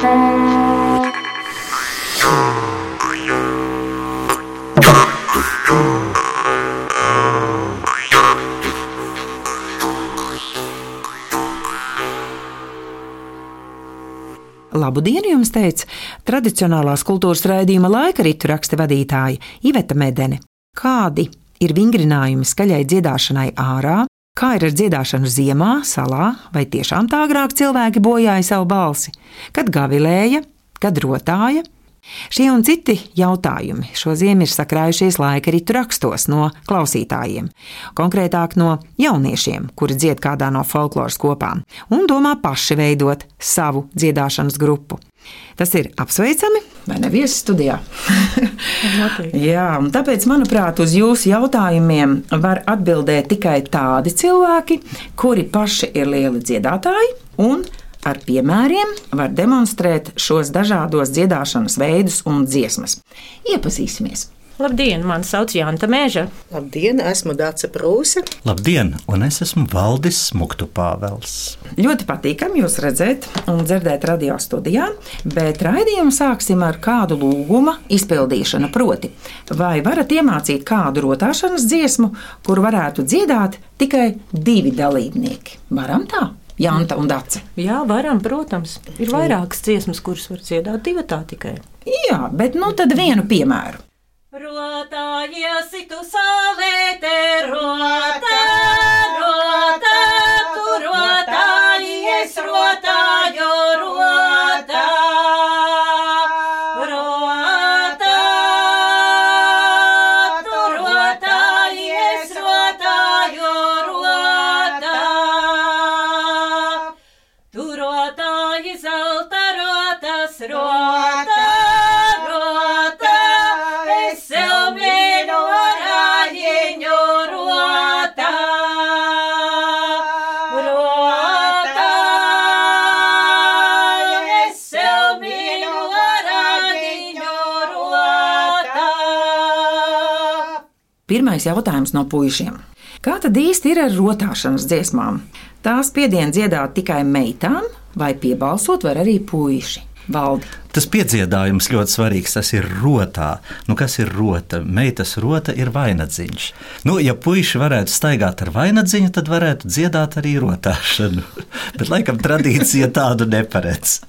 Labu dienu jums teica tradicionālās kultūras raidījuma laika ritu raksta vadītāja Iveta Medene. Kādi ir vingrinājumi skaļai dziedāšanai ārā, kā ir ar dziedāšanu ziemā, salā, vai tiešām tā agrāk cilvēki bojāja savu balsi, kad gavilēja, kad rotāja, Šie un citi jautājumi. Šo ziemu ir sakrājušies laika ritu rakstos no klausītājiem, konkrētāk no jauniešiem, kuri dzied kādā no folkloras kopām un domā paši veidot savu dziedāšanas grupu. Tas ir apsveicami, vai ne viesis studijā? Jā, tāpēc, manuprāt, uz jūsu jautājumiem var atbildēt tikai tādi cilvēki, kuri paši ir lieli dziedātāji un Ar piemēriem var demonstrēt šos dažādos dziedāšanas veidus un dziesmas. Iepazīsimies! Labdien, mani sauc Janta Mēža. Labdien, esmu Dāca Prūse. Labdien, un es esmu Valdis Smuktu Pāvels. Ļoti patīkami jūs redzēt un dzirdēt radio studijā, bet raidījumu sāksim ar kādu lūguma izpildīšanu. Proti, vai varat iemācīt kādu rotāšanas dziesmu, kuru varētu dziedāt tikai divi dalībnieki? Varam tā! Janta un Dace. Jā, varam, protams. Ir vairākas dziesmas, kuras var dziedāt divi tā tikai. Jā, bet nu tad vienu piemēru. Rotājies, tu salēte, rotā, rotā, Pirmais jautājums no puišiem. Kā tad īsti ir ar rotāšanas dziesmām? Tās piedienu dziedāt tikai meitām, vai piebalsot var arī puiši? Valdi. Tas piedziedājums ļoti svarīgs. Tas ir rotā. Nu, kas ir rota? Meitas rota ir vainagdziņš. Nu, ja puiši varētu staigāt ar vainagdziņu, tad varētu dziedāt arī rotāšanu. Bet laikam tradīcija tādu neparedz.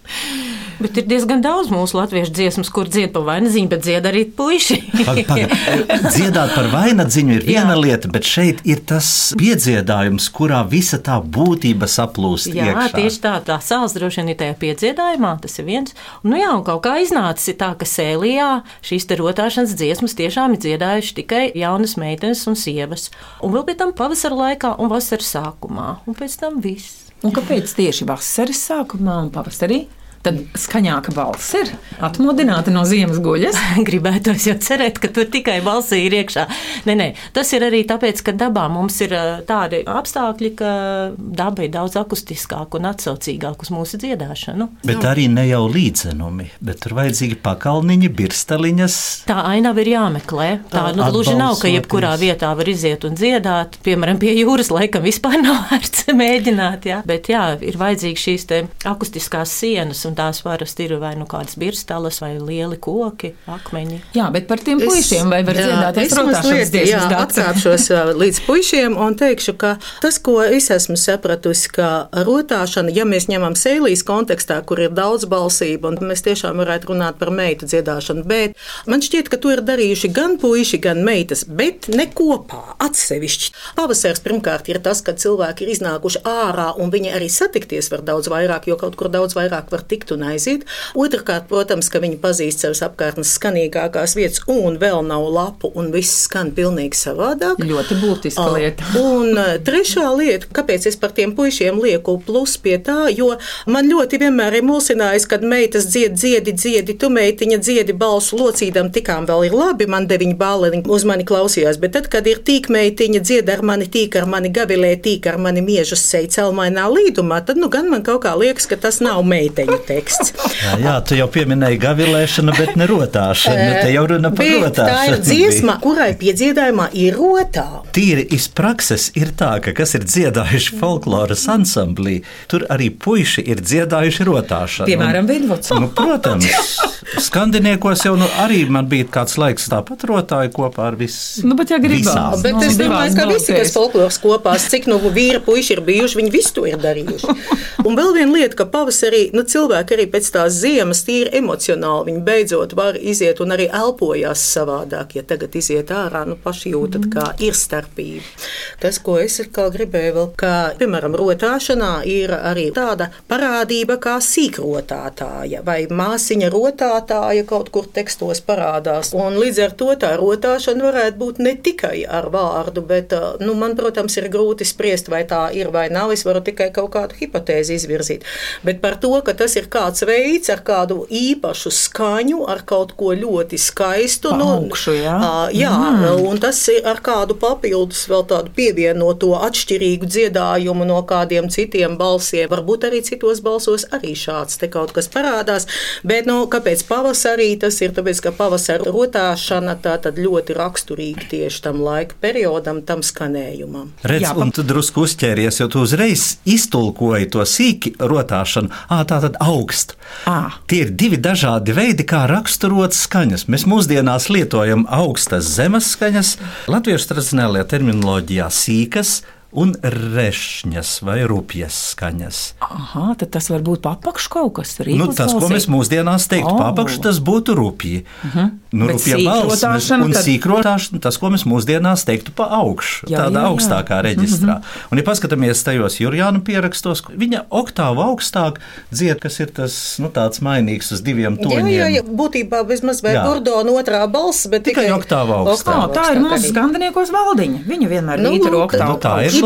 Bet ir diezgan daudz mūsu latviešu dziesmas, kur dzied par vainagdziņu, bet dzied arī puiši. Paga, paga. Dziedāt par vainagdziņu ir viena Jā. lieta, bet šeit ir tas piedziedājums, kurā visa tā būtība saplūst. Jā, iekšā. tieši tā, tā sāls droši vien ir tajā piedziedājumā, tas ir viens. Nu jā, un kaut kā iznācis tā, ka sēlijā šīs te rotāšanas dziesmas tiešām ir dziedājuši tikai jaunas meitenes un sievas. Un vēl pēc tam pavasara laikā un vasaras sākumā, un pēc tam viss. Un kāpēc tieši vasaras sākumā un pavasarī? Tad skaņāka balss ir atmodināta no ziemas guļas. Gribētos jau cerēt, ka tur tikai balsī ir iekšā. Nē, nē, tas ir arī tāpēc, ka dabā mums ir tādi apstākļi, ka daba ir daudz akustiskāka un atsaucīgāka uz mūsu dziedāšanu. Bet arī ne jau līdzenumi, bet tur vajadzīgi pakalniņi, birsteliņas. Tā ainava ir jāmeklē. Tā nu, gluži nav, ka jebkurā vietā var iziet un dziedāt. Piemēram, pie jūras laikam vispār nav vērts mēģināt, jā. bet jā, ir vajadzīgas šīs akustiskās sienas un tās parasti ir vai nu kādas birsteles, vai lieli koki, akmeņi. Jā, bet par tiem puišiem vai var dziedāt? Es mazliet atkāpšos līdz puišiem un teikšu, ka tas, ko es esmu sapratusi, ka rotāšana, ja mēs ņemam sēlīs kontekstā, kur ir daudz balsību, un mēs tiešām varētu runāt par meitu dziedāšanu, bet man šķiet, ka to ir darījuši gan puiši, gan meitas, bet ne kopā, atsevišķi. Pavasars pirmkārt ir tas, kad cilvēki ir iznākuši ārā un viņi arī satikties var daudz vairāk, jo kaut kur daudz vairāk var tikt tikt un aiziet. Otrakārt, protams, ka viņi pazīst savas apkārtnes skanīgākās vietas, un vēl nav lapu, un viss skan pilnīgi savādāk. Ļoti būtiska lieta. un trešā lieta, kāpēc es par tiem puišiem lieku plus pie tā, jo man ļoti vienmēr ir mulsinājis, kad meitas dzied, dziedi, dziedi, tu meitiņa dziedi balsu locīdam, tikām vēl ir labi, man deviņi bāliņi uz mani klausījās, bet tad, kad ir tīk meitiņa dzied ar mani, tīk ar mani gavilē, tīk ar mani miežas seja celmainā līdumā, tad nu gan man kaut kā liekas, ka tas nav meiteņa teksts. Jā, jā, tu jau pieminēji gavilēšanu, bet ne rotāšanu. Te jau runa par Bet rotāšanu. Tā ir dziesma, kurai piedziedājumā ir rotā. Tīri iz prakses ir tā, ka kas ir dziedājuši folkloras ansamblī, tur arī puiši ir dziedājuši rotāšanu. Piemēram, Vidvuds. Nu, protams, skandiniekos jau nu, arī man bija kāds laiks tāpat rotāju kopā ar visiem. Nu, bet ja gribās. Bet Nu, es domāju, ka visi, kas folkloras kopās, cik nu vīri puiši ir bijuši, viņi visu to ir darījuši. Un vēl viena lieta, ka pavasarī nu, cilvēki arī pēc tās ziemas tīri emocionāli, viņi beidzot var iziet un arī elpojās savādāk. Ja tagad iziet ārā, nu paši jūtat, kā ir starpība. Tas, ko es gribēju vēl, ka, piemēram, rotāšanā ir arī tāda parādība kā sīkrotātāja vai māsiņa rotātāja kaut kur tekstos parādās. Un līdz ar to tā rotāšana varētu būt ne tikai ar vārdu, bet, nu, man, protams, ir grūti spriest, vai tā ir vai nav. Es varu tikai kaut kādu hipotēzi izvirzīt. Bet par to, ka tas ir kāds veids ar kādu īpašu skaņu, ar kaut ko ļoti skaistu. Pa augšu, jā? ā, jā mm. un tas ir ar kādu papildus vēl tādu pievienoto atšķirīgu dziedājumu no kādiem citiem balsiem. Varbūt arī citos balsos arī šāds te kaut kas parādās. Bet, nu, kāpēc pavasarī tas ir? Tāpēc, ka pavasara rotāšana tā tad ļoti raksturīga tieši tam laika periodam, tam skanējumam. Redz, Jā, Jā, un tu drusku uzķēries, jo tu uzreiz iztulkoji to sīki rotāšanu. Ā, tā tad augst. Ā. Tie ir divi dažādi veidi, kā raksturot skaņas. Mēs mūsdienās lietojam augstas zemes skaņas, latviešu tradicionālajā terminoloģijā sīkas un rešņas vai rupjas skaņas. Aha, tad tas var būt papakš kaut kas arī. Nu, tas, ko mēs mūsdienās teiktu, Oh. papakš, tas būtu rupji. Uh -huh. nu, Bet rupja balss, mēs- un tad- sīkrotāšana, tas, ko mēs mūsdienās teiktu pa augšu, Jā, tādā jā, jā. augstākā reģistrā. Uh -huh. Un, ja paskatāmies tajos Jurjāna pierakstos, viņa oktāvu augstāk dzied, kas ir tas, nu, tāds mainīgs uz diviem Jā, toņiem. jā, jā, būtībā bezmaz vai Jā. burdona otrā balss, bet Tikai tikai, oktāva augstāk. Oh, tā ir augstāk mūsu skandiniekos valdiņa. Viņa vienmēr Nu, ir nu, rokā. Nu, tā ir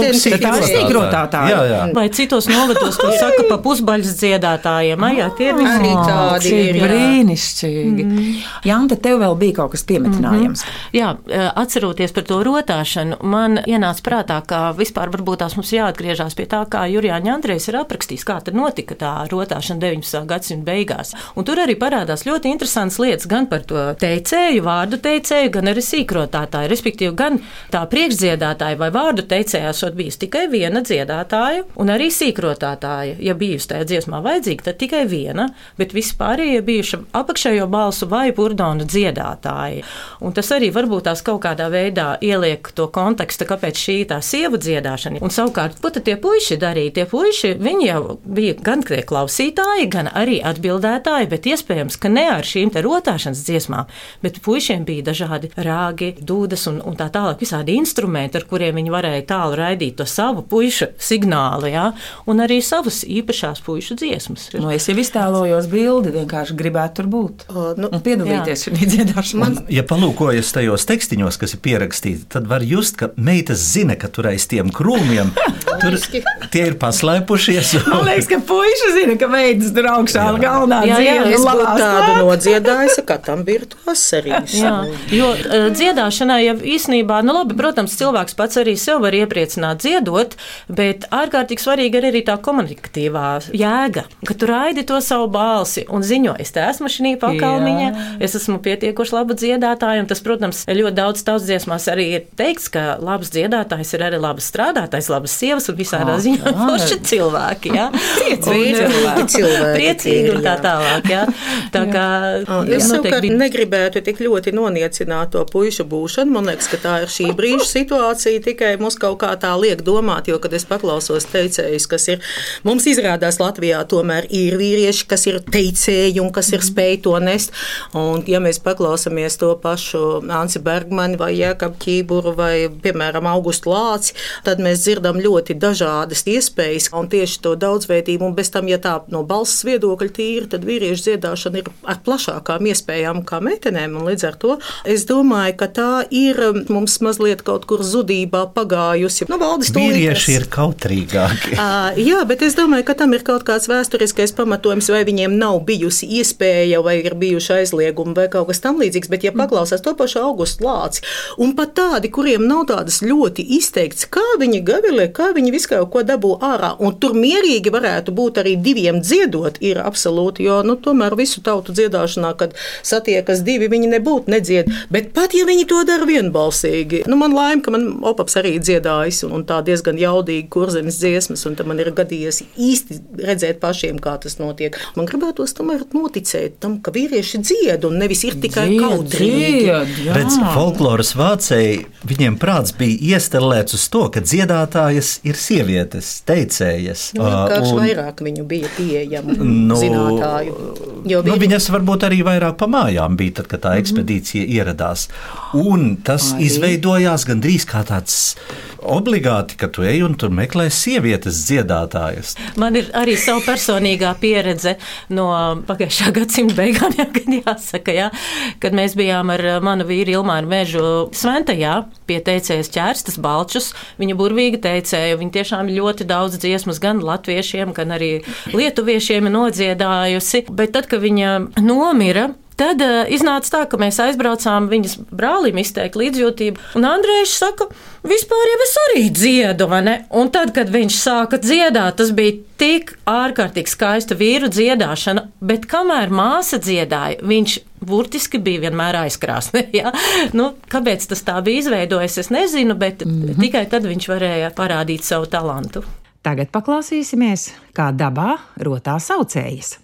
Jā. Vai citos novados to saka pa pusbaļas dziedātājiem? Ai, Jā, tie ir visi. Arī tādi ir. jā. brīnišķīgi. Mm. Janta, tev vēl bija kaut kas piemetinājams. Jā, eh, atceroties par to rotāšanu, man ienāca prātā, ka vispār varbūt tās mums jāatgriežas pie tā, kā Jurijāņa Andrejs ir aprakstījis, kā tad notika tā rotāšana 19. gadsimta beigās. Un tur arī parādās ļoti interesants lietas gan par to teicēju, vārdu teicēju, gan arī sīkrotātāju. Respektīvi, gan tā priekšdziedātāja vai vārdu teicējā esot bijusi tikai viena dziedātāja, un arī sīkrotātāja. Ja bijusi tajā dziesmā vajadzīga, tad tikai viena, bet visi pārējie bijuši apakšējo balsu vai purdonu dziedātāji. Un tas arī varbūt tās kaut kādā veidā ieliek to kontekstu, kāpēc šī tā sievu dziedāšana. Un savukārt, ko tad tie puiši darīja? Tie puiši, viņi jau bija gan tie klausītāji, gan arī atbildētāji, bet iespējams, ka ne ar šīm te rotāšanas dziesmām, bet puišiem bija dažādi rāgi, dūdas un, un tā tālāk, visādi instrumenti, ar kuriem viņi varēja tālu raidīt to savu puišu signālu, jā, un arī savas īpašās puišu dziesmas. Nu, es jau iztēlojos bildi, vienkārši gribētu tur būt. O, nu, Un piedalīties šajā dziedāšanā. Un, ja palūkojas tajos tekstiņos, kas ir pierakstīti, tad var just, ka meitas zina, ka tur aiz tiem krūmiem tur tie ir paslēpušies. Man liekas, ka puiši zina, ka veids tur augšā Jā. galvenā dziesma tādu klāt. nodziedājis, ka tam bija vasarīs. Jā, jo uh, dziedāšanai jau īsnībā, nu labi, protams, cilvēks pats arī sev var iepriecināt dziedot, bet ārkārtīgi svarīga ir arī tā komunikatīvā jēga, ka tu raidi to savu balsi un ziņo, es te esmu šī pakalmiņa, es esmu pietiekoši laba dziedātāja, un tas, protams, ļoti daudz tautas dziesmās arī ir teikts, ka labs dziedātājs ir arī labs strādātājs, labas sievas un visādā ziņā forši cilvēki, jā. Priecīgi Un, cilvēki Priecīgi ir, un tā jā. tālāk, jā. Tā kā Es noteikti savukārt bija- negribētu tik ļoti noniecināt to pušu būšanu. Man liekas, ka tā ir šī brīža situācija. Tikai mums kaut kā tā liek domāt, jo, kad es paklausos teicējus, kas ir, mums izrādās Latvijā tomēr ir vīrieši, kas ir teicēji un kas ir spēj to nest. Un, ja mēs paklausāmies to pašu Ansi Bergmani vai Jēkabu Ķīburu vai, piemēram, Augustu Lāci, tad mēs dzirdam ļoti dažādas iespējas un tieši to daudzveidību. Un bez tam, ja tā no balss viedokļa tīri, tad vīriešu dziedāšana ir ar plašākām iespējām kā meitenēm. Un līdz ar to es domāju, ka tā ir um, mums mazliet kaut kur zudībā pagājusi. Nu, valdes to vīrieši ir kautrīgāki. uh, jā, bet es domāju, ka tam ir kaut kāds vēsturiskais pamatojums, vai viņiem nav bijusi iespēja, vai ir bijuši aizliegumi, vai kaut kas tamlīdzīgs. Bet, ja mm. paklausās to pašu augustu lāci, un pat tādi, kuriem nav tādas ļoti izteikts, kā viņi gavilē, kā viņi visu kaut ko dabū ārā, un tur mierīgi varētu būt arī diviem dziedot, ir absolūti, jo, nu, tomēr visu tautu dziedāšanā, kad satiekas divi, viņi nebūtu nedzied. Bet pat, ja viņi to dara vienbalsīgi, nu, man laime, ka man opaps arī dziedājis, un, un tā diezgan jaudīgi kurzemes dziesmas, un man ir gadījies īsti redzēt pašiem, kā tas notiek. Man gribētos tomēr noticēt tam, ka vīrieši dzied, un nevis ir tikai kautrīgi. Redz, folkloras vācēji, viņiem prāts bija iestelēts uz to, ka dziedātājas ir sievietes, teicējas. Nu, Vienkārši un... vairāk viņu bija pieejama nu, zinātāju. Jo nu, viņas varbūt arī vairāk pa mājām bija, tad, kad tā mhm. ekspedīcija mm -hmm. ieradās. Un tas arī. izveidojās gandrīz kā tāds obligāti, ka tu ej un tur meklē sievietes dziedātājas. Man ir arī sava personīgā pieredze no pagājušā gadsimta beigām, jā, kad jāsaka, jā, kad mēs bijām ar manu vīru Ilmāru Mežu Sventajā pie teicējas ķērstas Balčus. Viņa burvīgi teicēja, viņa tiešām ļoti daudz dziesmas gan latviešiem, gan arī lietuviešiem nodziedājusi, bet tad, kad viņa nomira, Tad uh, iznāca tā, ka mēs aizbraucām viņas brālim izteikt līdzjūtību, un Andrejs saka, vispār jau es arī dziedu, vai ne? Un tad, kad viņš sāka dziedāt, tas bija tik ārkārtīgi skaista vīru dziedāšana, bet kamēr māsa dziedāja, viņš burtiski bija vienmēr aizkrāsne. Ja? Nu, kāpēc tas tā bija izveidojis, es nezinu, bet mm -hmm. tikai tad viņš varēja parādīt savu talantu. Tagad paklausīsimies, kā dabā rotā saucējas.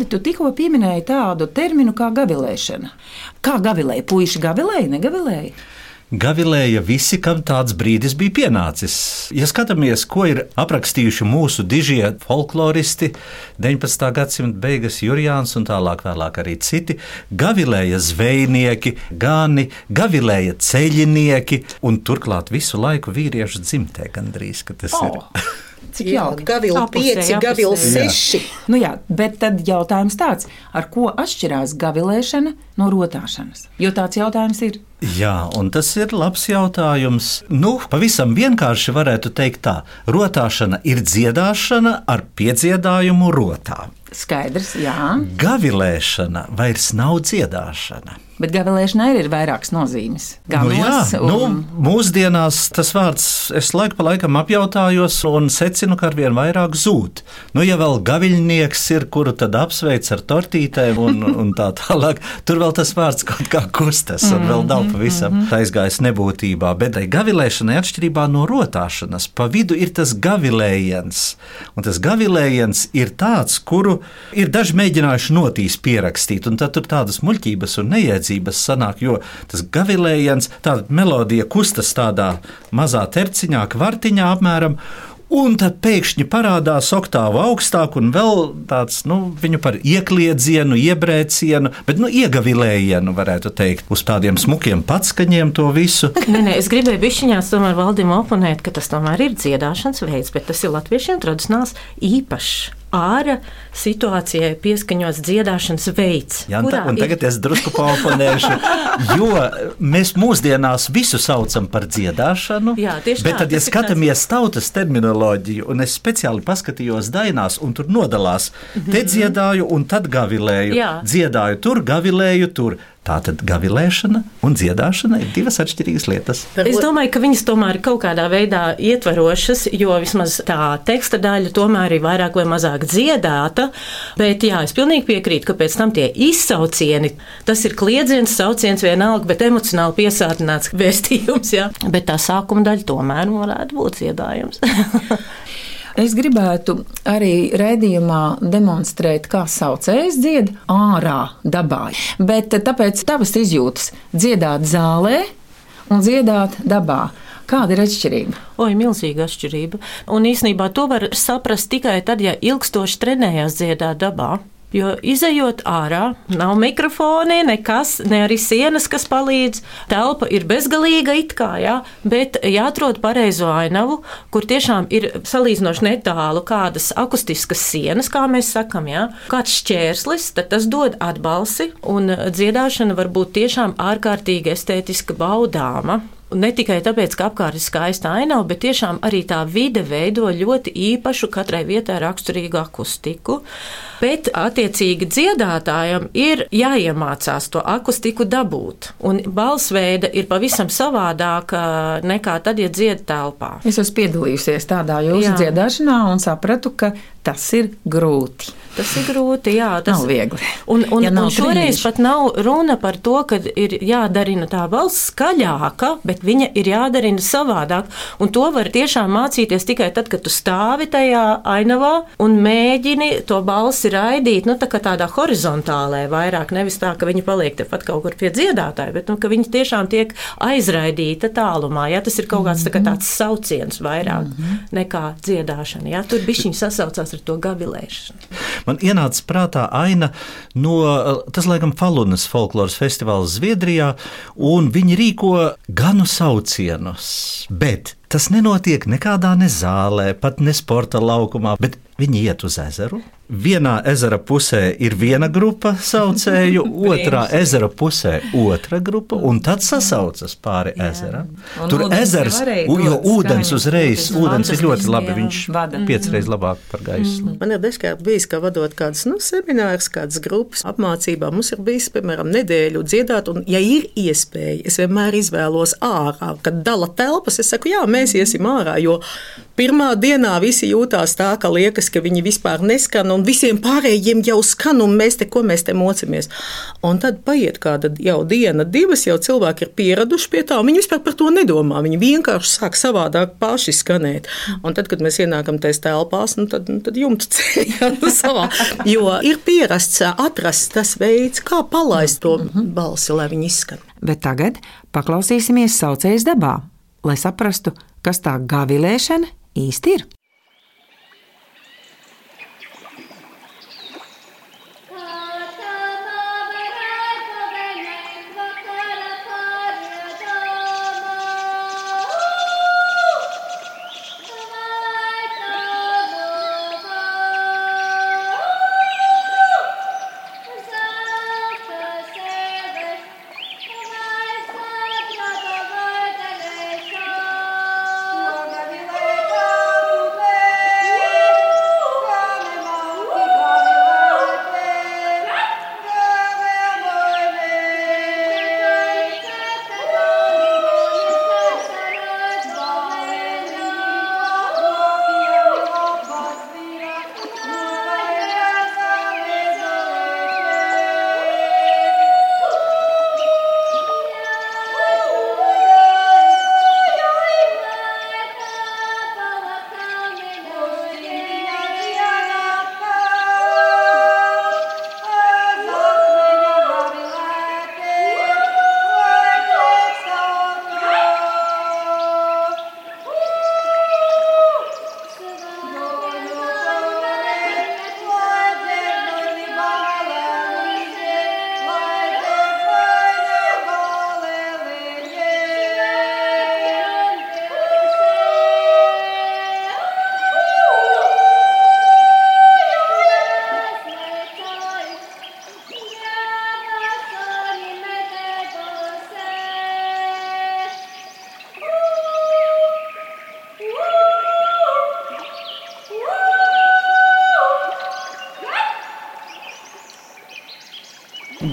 Valdi, tu tikko pieminēji tādu terminu kā gavilēšana. Kā gavilēja? Puisi gavilēja, negavilēja? Gavilēja visi, kam tāds brīdis bija pienācis. Ja skatāmies, ko ir aprakstījuši mūsu dižie folkloristi, 19. gadsimta beigas Jurijāns un tālāk vēlāk arī citi, gavilēja zvejnieki, gani, gavilēja ceļinieki un turklāt visu laiku vīriešu dzimtē gandrīz, ka tas oh. ir. Cik jauki. Gavila 5, gavila 6. Nu jā, bet tad jautājums tāds, ar ko atšķirās gavilēšana no rotāšanas? Jo tāds jautājums ir. Jā, un tas ir labs jautājums. Nu, pavisam vienkārši varētu teikt tā, rotāšana ir dziedāšana ar piedziedājumu rotā. Skaidrs, jā. Gavilēšana vairs nav dziedāšana. Bet gavilēšanai ir vairākas nozīmes. Galos, nu jā, un... nu, mūsdienās tas vārds es laiku pa laikam apjautājos un secinu, ka arvien vairāk zūd. Nu, ja vēl gaviļnieks ir, kuru tad apsveic ar tortītēm un, un tā tālāk, tur vēl tas vārds kaut kā kustas un vēl nav mhm, pavisam mm -hmm. aizgājis nebūtībā. Bet tai gavilēšanai atšķirībā no rotāšanas pa vidu ir tas gavilējiens. Un tas gavilējiens ir tāds, kuru ir daži mēģinājuši notīs pierakstīt, un tad tur tādas muļķības un neiedzīgas attiecības sanāk, jo tas gavilējiens, tā melodija kustas tādā mazā terciņā, kvartiņā apmēram. un tad pēkšņi parādās oktāva augstāk un vēl tāds, nu, viņu par iekliedzienu, iebrēcienu, bet, nu, iegavilējienu, varētu teikt, uz tādiem smukiem patskaņiem to visu. nē, nē, es gribēju bišķiņās tomēr valdim oponēt, ka tas tomēr ir dziedāšanas veids, bet tas ir latviešiem tradicionāls īpašs ārā situācijai pieskaņots dziedāšanas veids. Jā, ta, un tagad ir... es drusku paoponēšu, jo mēs mūsdienās visu saucam par dziedāšanu. Jā, tieši bet tā. Bet tad, ja skatāmies tāds... tautas terminoloģiju, un es speciāli paskatījos dainās, un tur nodalās, te dziedāju, un tad gavilēju. Jā. Dziedāju tur, gavilēju tur. Tātad gavilēšana un dziedāšana ir divas atšķirīgas lietas. Es domāju, ka viņas tomēr ir kaut kādā veidā ietverošas, jo vismaz tā teksta daļa tomēr ir vairāk vai mazāk dziedāta. Bet jā, es pilnīgi piekrītu, ka pēc tam tie izsaucieni, tas ir kliedziens, sauciens vienalga, bet emocionāli piesātināts vēstījums. Jā. Bet tā sākuma daļa tomēr varētu būt dziedājums. Es gribētu arī redzējumā demonstrēt, kā saucējs dzied ārā dabā. Bet tāpēc tavas izjūtas dziedāt zālē un dziedāt dabā. Kāda ir atšķirība? Oi, milzīga atšķirība. Un īsnībā to var saprast tikai tad, ja ilgstoši trenējās dziedāt dabā. Jo izējot ārā, nav mikrofoni, nekas, ne arī sienas, kas palīdz. Telpa ir bezgalīga, it kā, jā, bet jāatrod pareizo ainavu, kur tiešām ir salīdzinoši netālu kādas akustiskas sienas, kā mēs sakam, jā, kāds šķērslis, tad tas dod atbalsi, un dziedāšana var būt tiešām ārkārtīgi estētiska baudāma. Ne tikai tāpēc, ka apkārt ir skaista ainava, bet tiešām arī tā vide veido ļoti īpašu, katrai vietai raksturīgu akustiku. Bet, attiecīgi, dziedātājam ir jāiemācās to akustiku dabūt. Un balsveida ir pavisam savādāka nekā tad, ja dzied telpā. Es esmu piedalījusies tādā jūsu Jā. dziedāšanā un sapratu, ka tas ir grūti. Tas ir grūti, jā. Tas nav viegli. Un, un, ja un šoreiz trīniši. pat nav runa par to, ka ir jādarina tā balss skaļāka, bet viņa ir jādarina savādāk. Un to var tiešām mācīties tikai tad, kad tu stāvi tajā ainavā un mēģini to balsi raidīt nu, tā tādā horizontālē vairāk. Nevis tā, ka viņi paliek tepat kaut kur pie dziedātāja, bet nu, ka viņi tiešām tiek aizraidīta tālumā. Jā, tas ir kaut kāds tā kā tāds sauciens vairāk mm -hmm. nekā dziedāšana. Jā, tur bišķiņi sasaucās ar to gavilēšanu. Man ienāca prātā aina no, tas laikam, Falunas folkloras festivāls Zviedrijā, un viņi rīko ganu saucienus, bet tas nenotiek nekādā ne zālē, pat ne sporta laukumā, bet viņi iet uz ezeru vienā ezera pusē ir viena grupa saucēju, otrā ezera pusē otra grupa, un tad sasaucas pāri jā. ezeram. Tur ezers, jo ūdens uzreiz, ūdens ir ļoti labi, viņš vada piecreiz labāk par gaisu. Mm. Man ir dažkārt bijis, ka vadot kādas nu, seminārus, kādas grupas apmācībā, mums ir bijis, piemēram, nedēļu dziedāt, un ja ir iespēja, es vienmēr izvēlos ārā, kad dala telpas, es saku, jā, mēs iesim ārā, jo pirmā dienā visi jūtās tā, ka liekas, ka viņi vispār neskan, un visiem pārējiem jau skan, un mēs te ko mēs te mocamies. Un tad paiet kāda jau diena, divas, jau cilvēki ir pieraduši pie tā, un viņi vispār par to nedomā. Viņi vienkārši sāk savādāk paši skanēt. Un tad, kad mēs ienākam tajās telpās, nu, tad, nu, tad jumta ceļā savā. Jo ir pierasts atrast tas veids, kā palaist to balsi, lai viņi izskan. Bet tagad paklausīsimies saucējas dabā, lai saprastu, kas tā gavilēšana īsti ir.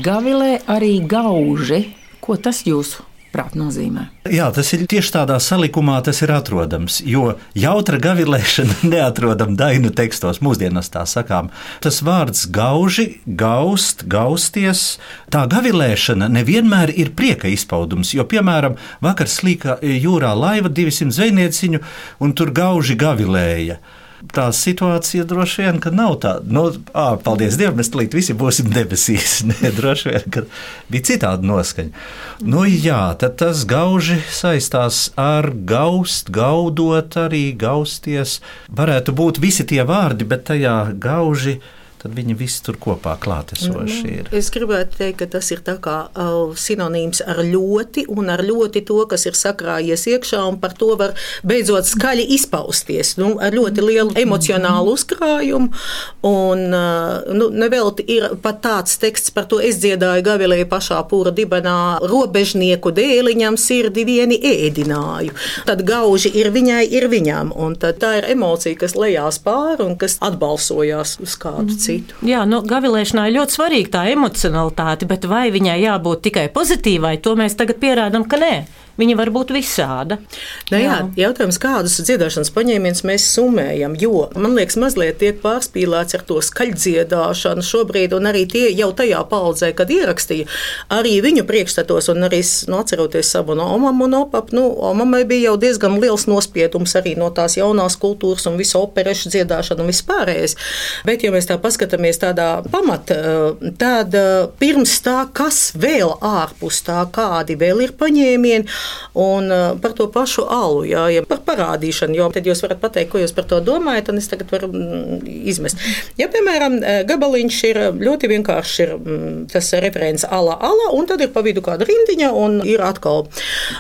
Gavilē arī gauži. Ko tas jūsu prāt nozīmē? Jā, tas ir tieši tādā salikumā, tas ir atrodams. Jo jautra gavilēšana neatrodam dainu tekstos, mūsdienās tā sakām. Tas vārds gauži, gaust, gausties, tā gavilēšana nevienmēr ir prieka izpaudums. Jo, piemēram, vakar slīka jūrā laiva 200 zvejnieciņu, un tur gauži gavilēja tā situācija droši vien nav tāda. Nu, ā, paldies Dievam, mēs tulīt visi būsim debesīs. Nē, droši vien, ka bija citāda noskaņa. Nu, jā, tad tas gauži saistās ar gaust, gaudot, arī gausties. Varētu būt visi tie vārdi, bet tajā gauži tad viņi visi tur kopā klātesoši nu, ir. Es gribētu teikt, ka tas ir kā, uh, sinonīms ar ļoti, un ar ļoti to, kas ir sakrājies iekšā, un par to var beidzot skaļi izpausties. Nu, ar ļoti lielu emocionālu uzkrājumu, un uh, nu, nevelti ir pat tāds teksts par to es dziedāju Gavilēju pašā pūra dibenā, robežnieku dēliņam sirdi vieni ēdināju. Tad gauži ir viņai, ir viņam, un tā ir emocija, kas lejās pāri un kas atbalsojās uz kādu citu citu. Jā, nu, gavilēšanā ir ļoti svarīga tā emocionalitāte, bet vai viņai jābūt tikai pozitīvai, to mēs tagad pierādām, ka nē viņa var būt visāda. Ne, jā. Jā, jautājums, kādus dziedāšanas paņēmienus mēs summējam, jo man liekas, mazliet tiek pārspīlēts ar to skaļdziedāšanu šobrīd, un arī tie jau tajā paudzē, kad ierakstīja, arī viņu priekšstatos, un arī nu, atceroties savu no omam un opap, nu, omamai bija jau diezgan liels nospiedums arī no tās jaunās kultūras un visu operešu dziedāšanu un vispārējais. Bet, ja mēs tā paskatāmies tādā pamata, tad pirms tā, kas vēl ārpus tā, kādi vēl ir paņēmieni, Un uh, par to pašu alu, jā, ja par parādīšanu, jo tad jūs varat pateikt, ko jūs par to domājat, un es tagad varu mm, izmest. Ja, piemēram, uh, gabaliņš ir ļoti vienkārši ir, mm, tas referents ala, ala, un tad ir pa vidu kāda rindiņa, un ir atkal.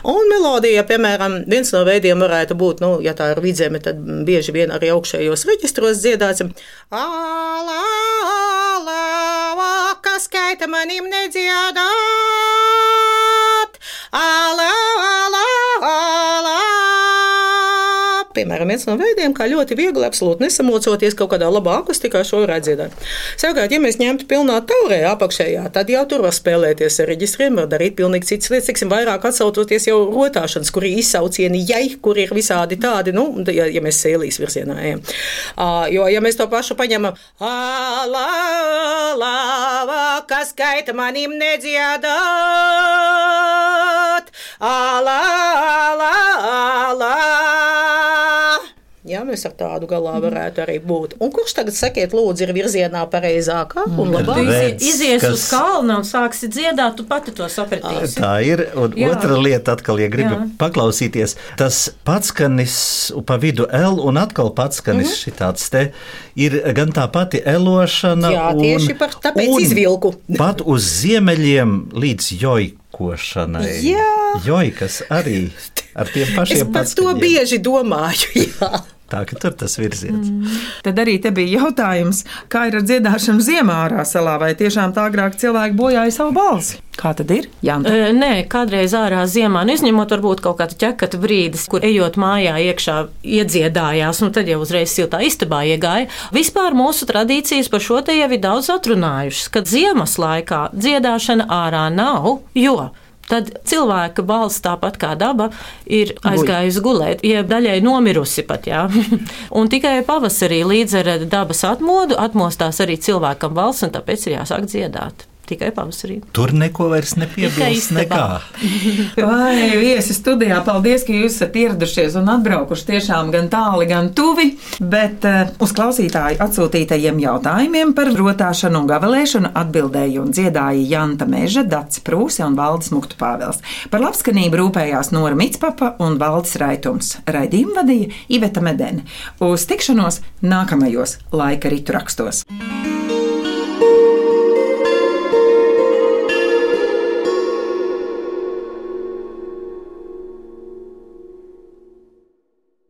Un melodija, piemēram, viens no veidiem varētu būt, nu, ja tā ir vidzeme, tad bieži vien arī augšējos reģistros dziedāts. Ala, ala, kas skaita manim nedziedāt. Ala, piemēram, viens no veidiem, kā ļoti viegli, absolūti nesamocoties kaut kādā labā akustikā, šo dziedāt. Savukārt, ja mēs ņemtu pilnā taurē apakšējā, tad jau tur var spēlēties ar reģistriem, var darīt pilnīgi citas lietas, tiksim, vairāk atsaucoties jau rotāšanas, kur ir izsaucieni jai, kur ir visādi tādi, nu, ja, ja mēs sēlīs virzienā ejam. Uh, jo, ja mēs to pašu paņemam, lava, kas skaita manim nedziedāt, alā, alā, alā. Ja, mēs ar tādu galā varētu arī būt. Un kurš tagad, sakiet, lūdzu, ir virzienā pareizākā un labāk? Redz, izies kas... uz kalna un sāksi dziedāt, tu pati to sapratīsi. Tā ir. Un Jā. otra lieta, atkal, ja gribi Jā. paklausīties, tas patskanis pa vidu L un atkal patskanis mm -hmm. šitāds te ir gan tā pati elošana. Jā, tieši un, par tāpēc izvilku. pat uz ziemeļiem līdz jojkošanai. Jā. Jojkas arī ar tiem pašiem. Es par to bieži domāju. Jā. Tā ka tur tas virziens. Mm. Tad arī te bija jautājums, kā ir ar dziedāšanu ziemā ārā salā, vai tiešām tā agrāk cilvēki bojāja savu balsi? Kā tad ir? Janta? E, nē, kādreiz ārā ziemā, nu, izņemot varbūt kaut kādu ķekatu brīdis, kur ejot mājā iekšā iedziedājās, un tad jau uzreiz siltā istabā iegāja. Vispār mūsu tradīcijas par šo te jau ir daudz atrunājušas, ka ziemas laikā dziedāšana ārā nav, jo tad cilvēka balss, tāpat kā daba, ir aizgājusi gulēt, jeb daļai nomirusi pat. Un tikai pavasarī līdz ar dabas atmodu atmostās arī cilvēkam balss, un tāpēc ir jāsāk dziedāt tikai pavasarī. Tur neko vairs nepiebilst. Nekā. Vai viesi studijā, paldies, ka jūs esat ieradušies un atbraukuši tiešām gan tāli, gan tuvi, bet uh, uz klausītāju atsūtītajiem jautājumiem par rotāšanu un gavelēšanu atbildēja un dziedāja Janta Meža, Dats Prūse un Valdis Muktu Pāvels. Par labskanību rūpējās Nora Mitspapa un Valdis Raitums. Raidījumu vadīja Iveta Medene. Uz tikšanos nākamajos laika ritu rakstos.